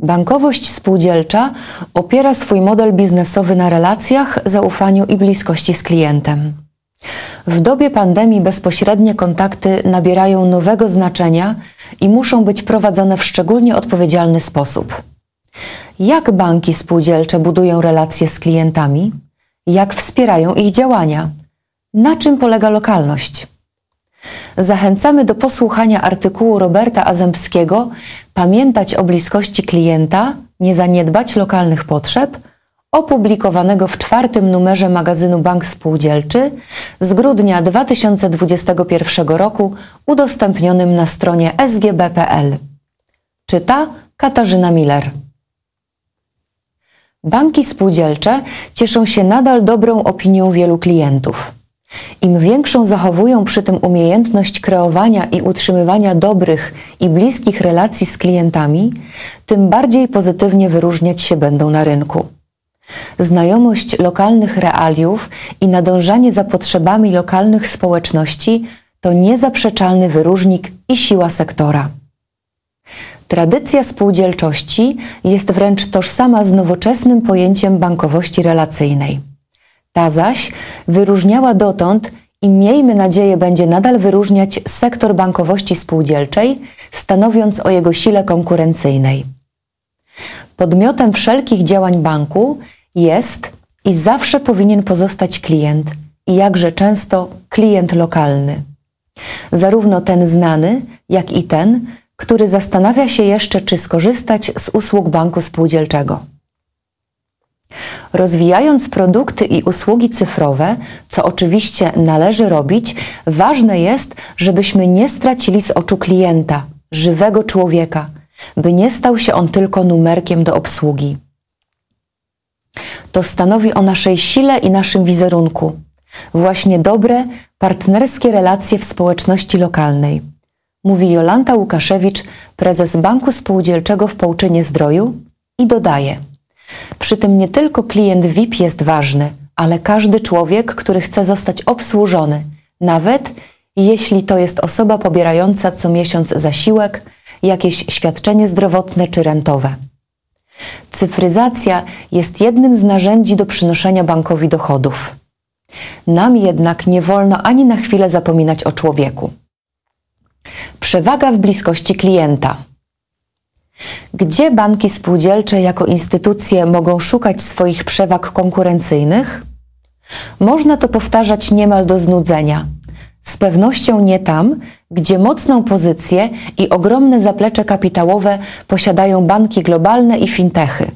Bankowość spółdzielcza opiera swój model biznesowy na relacjach, zaufaniu i bliskości z klientem. W dobie pandemii bezpośrednie kontakty nabierają nowego znaczenia i muszą być prowadzone w szczególnie odpowiedzialny sposób. Jak banki spółdzielcze budują relacje z klientami? Jak wspierają ich działania? Na czym polega lokalność? Zachęcamy do posłuchania artykułu Roberta Azębskiego Pamiętać o bliskości klienta, nie zaniedbać lokalnych potrzeb, opublikowanego w czwartym numerze magazynu Bank Spółdzielczy z grudnia 2021 roku, udostępnionym na stronie sgb.pl. Czyta Katarzyna Miller. Banki spółdzielcze cieszą się nadal dobrą opinią wielu klientów. Im większą zachowują przy tym umiejętność kreowania i utrzymywania dobrych i bliskich relacji z klientami, tym bardziej pozytywnie wyróżniać się będą na rynku. Znajomość lokalnych realiów i nadążanie za potrzebami lokalnych społeczności to niezaprzeczalny wyróżnik i siła sektora. Tradycja spółdzielczości jest wręcz tożsama z nowoczesnym pojęciem bankowości relacyjnej. Ta zaś wyróżniała dotąd i miejmy nadzieję będzie nadal wyróżniać sektor bankowości spółdzielczej, stanowiąc o jego sile konkurencyjnej. Podmiotem wszelkich działań banku jest i zawsze powinien pozostać klient i jakże często klient lokalny. Zarówno ten znany, jak i ten, który zastanawia się jeszcze, czy skorzystać z usług banku spółdzielczego. Rozwijając produkty i usługi cyfrowe, co oczywiście należy robić, ważne jest, żebyśmy nie stracili z oczu klienta, żywego człowieka, by nie stał się on tylko numerkiem do obsługi. To stanowi o naszej sile i naszym wizerunku. Właśnie dobre, partnerskie relacje w społeczności lokalnej. Mówi Jolanta Łukaszewicz, prezes Banku Spółdzielczego w Połczynie Zdroju i dodaje – przy tym nie tylko klient VIP jest ważny, ale każdy człowiek, który chce zostać obsłużony, nawet jeśli to jest osoba pobierająca co miesiąc zasiłek, jakieś świadczenie zdrowotne czy rentowe. Cyfryzacja jest jednym z narzędzi do przynoszenia bankowi dochodów. Nam jednak nie wolno ani na chwilę zapominać o człowieku. Przewaga w bliskości klienta. Gdzie banki spółdzielcze jako instytucje mogą szukać swoich przewag konkurencyjnych? Można to powtarzać niemal do znudzenia. Z pewnością nie tam, gdzie mocną pozycję i ogromne zaplecze kapitałowe posiadają banki globalne i fintechy.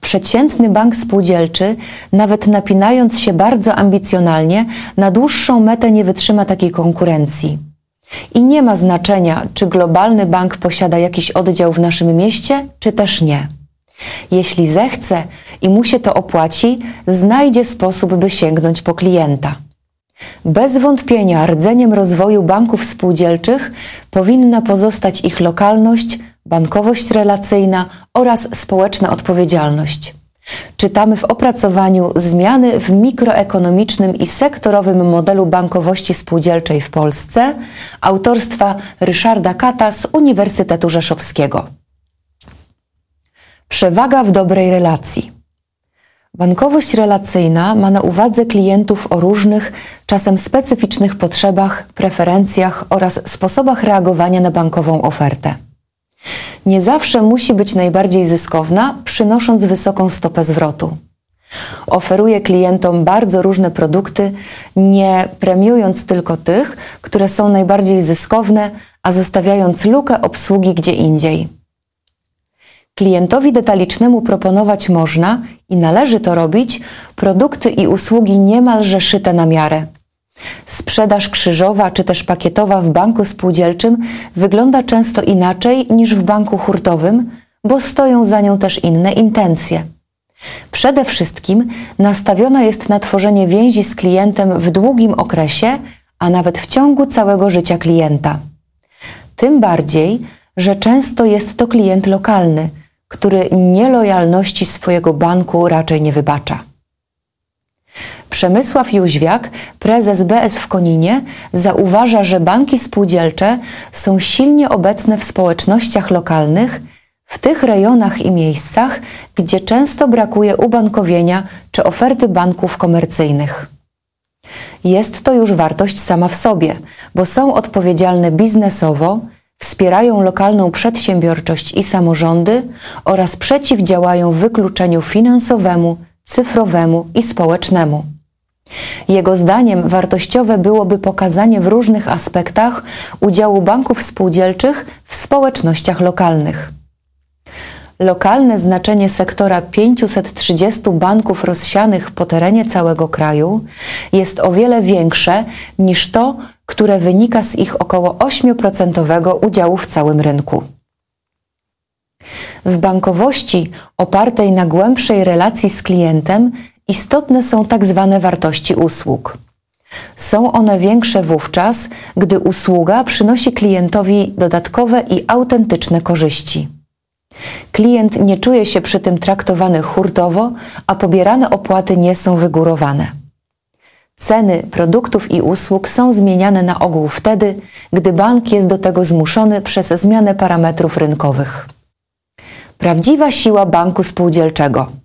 Przeciętny bank spółdzielczy, nawet napinając się bardzo ambicjonalnie, na dłuższą metę nie wytrzyma takiej konkurencji. I nie ma znaczenia, czy globalny bank posiada jakiś oddział w naszym mieście, czy też nie. Jeśli zechce i mu się to opłaci, znajdzie sposób, by sięgnąć po klienta. Bez wątpienia rdzeniem rozwoju banków spółdzielczych powinna pozostać ich lokalność, bankowość relacyjna oraz społeczna odpowiedzialność. Czytamy w opracowaniu Zmiany w mikroekonomicznym i sektorowym modelu bankowości spółdzielczej w Polsce autorstwa Ryszarda Kata z Uniwersytetu Rzeszowskiego. Przewaga w dobrej relacji. Bankowość relacyjna ma na uwadze klientów o różnych, czasem specyficznych potrzebach, preferencjach oraz sposobach reagowania na bankową ofertę nie zawsze musi być najbardziej zyskowna, przynosząc wysoką stopę zwrotu. Oferuje klientom bardzo różne produkty, nie premiując tylko tych, które są najbardziej zyskowne, a zostawiając lukę obsługi gdzie indziej. Klientowi detalicznemu proponować można i należy to robić produkty i usługi niemalże szyte na miarę Sprzedaż krzyżowa czy też pakietowa w banku spółdzielczym wygląda często inaczej niż w banku hurtowym, bo stoją za nią też inne intencje. Przede wszystkim nastawiona jest na tworzenie więzi z klientem w długim okresie, a nawet w ciągu całego życia klienta. Tym bardziej, że często jest to klient lokalny, który nielojalności swojego banku raczej nie wybacza. Przemysław Jóźwiak, prezes BS w Koninie, zauważa, że banki spółdzielcze są silnie obecne w społecznościach lokalnych, w tych rejonach i miejscach, gdzie często brakuje ubankowienia czy oferty banków komercyjnych. Jest to już wartość sama w sobie, bo są odpowiedzialne biznesowo, wspierają lokalną przedsiębiorczość i samorządy oraz przeciwdziałają wykluczeniu finansowemu, cyfrowemu i społecznemu. Jego zdaniem wartościowe byłoby pokazanie w różnych aspektach udziału banków spółdzielczych w społecznościach lokalnych. Lokalne znaczenie sektora 530 banków rozsianych po terenie całego kraju jest o wiele większe niż to, które wynika z ich około 8% udziału w całym rynku. W bankowości opartej na głębszej relacji z klientem istotne są tak zwane wartości usług. Są one większe wówczas, gdy usługa przynosi klientowi dodatkowe i autentyczne korzyści. Klient nie czuje się przy tym traktowany hurtowo, a pobierane opłaty nie są wygórowane. Ceny produktów i usług są zmieniane na ogół wtedy, gdy bank jest do tego zmuszony przez zmianę parametrów rynkowych. Prawdziwa siła banku spółdzielczego.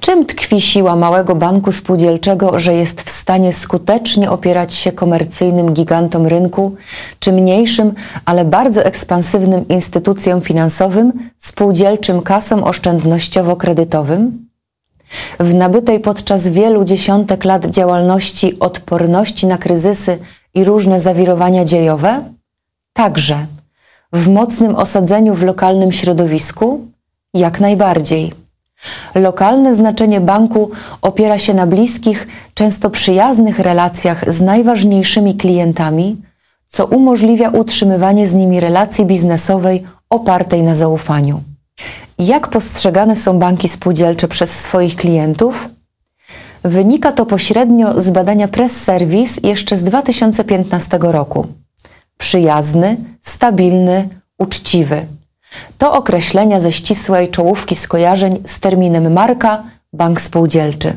Czym tkwi siła małego banku spółdzielczego, że jest w stanie skutecznie opierać się komercyjnym gigantom rynku, czy mniejszym, ale bardzo ekspansywnym instytucjom finansowym, spółdzielczym kasom oszczędnościowo-kredytowym? W nabytej podczas wielu dziesiątek lat działalności odporności na kryzysy i różne zawirowania dziejowe? Także. W mocnym osadzeniu w lokalnym środowisku? Jak najbardziej. Lokalne znaczenie banku opiera się na bliskich, często przyjaznych relacjach z najważniejszymi klientami, co umożliwia utrzymywanie z nimi relacji biznesowej opartej na zaufaniu. Jak postrzegane są banki spółdzielcze przez swoich klientów? Wynika to pośrednio z badania Press Service jeszcze z 2015 roku. Przyjazny, stabilny, uczciwy. To określenia ze ścisłej czołówki skojarzeń z terminem marka bank spółdzielczy.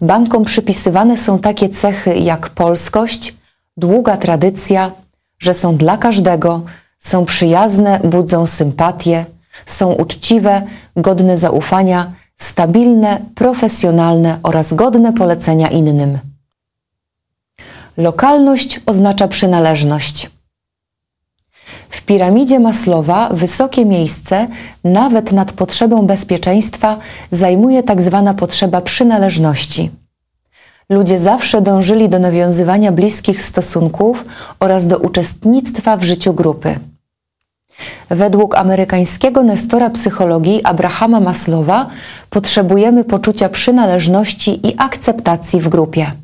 Bankom przypisywane są takie cechy jak polskość, długa tradycja, że są dla każdego, są przyjazne, budzą sympatię, są uczciwe, godne zaufania, stabilne, profesjonalne oraz godne polecenia innym. Lokalność oznacza przynależność. Piramidzie Maslowa wysokie miejsce, nawet nad potrzebą bezpieczeństwa, zajmuje tak zwana potrzeba przynależności. Ludzie zawsze dążyli do nawiązywania bliskich stosunków oraz do uczestnictwa w życiu grupy. Według amerykańskiego nestora psychologii Abrahama Maslowa potrzebujemy poczucia przynależności i akceptacji w grupie.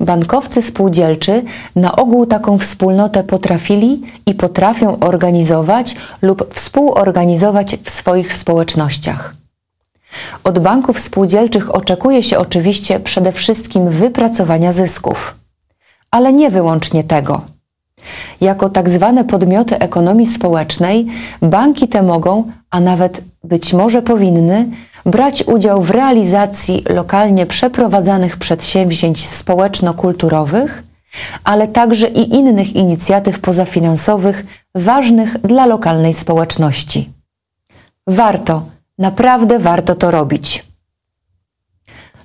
Bankowcy spółdzielczy na ogół taką wspólnotę potrafili i potrafią organizować lub współorganizować w swoich społecznościach. Od banków spółdzielczych oczekuje się oczywiście przede wszystkim wypracowania zysków, ale nie wyłącznie tego. Jako tak zwane podmioty ekonomii społecznej, banki te mogą, a nawet być może powinny, brać udział w realizacji lokalnie przeprowadzanych przedsięwzięć społeczno-kulturowych, ale także i innych inicjatyw pozafinansowych ważnych dla lokalnej społeczności. Warto, naprawdę warto to robić.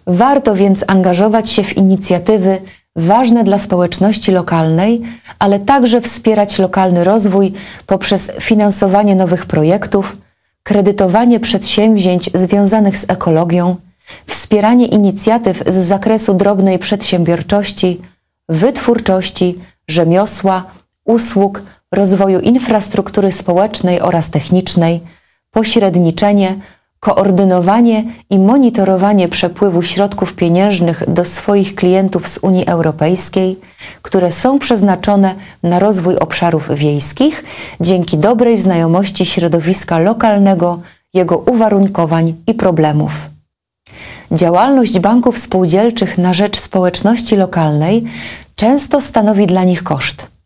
Warto więc angażować się w inicjatywy ważne dla społeczności lokalnej, ale także wspierać lokalny rozwój poprzez finansowanie nowych projektów, kredytowanie przedsięwzięć związanych z ekologią, wspieranie inicjatyw z zakresu drobnej przedsiębiorczości, wytwórczości, rzemiosła, usług, rozwoju infrastruktury społecznej oraz technicznej, pośredniczenie, koordynowanie i monitorowanie przepływu środków pieniężnych do swoich klientów z Unii Europejskiej, które są przeznaczone na rozwój obszarów wiejskich dzięki dobrej znajomości środowiska lokalnego, jego uwarunkowań i problemów. Działalność banków spółdzielczych na rzecz społeczności lokalnej często stanowi dla nich koszt.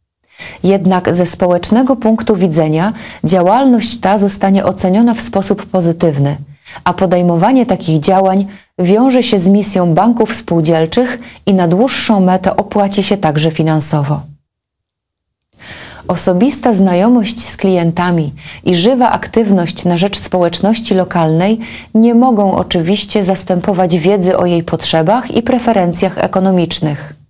Jednak ze społecznego punktu widzenia działalność ta zostanie oceniona w sposób pozytywny, a podejmowanie takich działań wiąże się z misją banków spółdzielczych i na dłuższą metę opłaci się także finansowo. Osobista znajomość z klientami i żywa aktywność na rzecz społeczności lokalnej nie mogą oczywiście zastępować wiedzy o jej potrzebach i preferencjach ekonomicznych.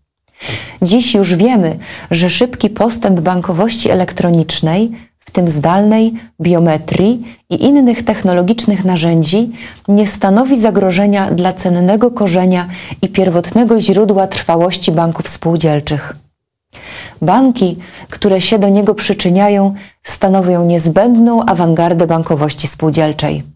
Dziś już wiemy, że szybki postęp bankowości elektronicznej, w tym zdalnej, biometrii i innych technologicznych narzędzi, nie stanowi zagrożenia dla cennego korzenia i pierwotnego źródła trwałości banków spółdzielczych. Banki, które się do niego przyczyniają, stanowią niezbędną awangardę bankowości spółdzielczej.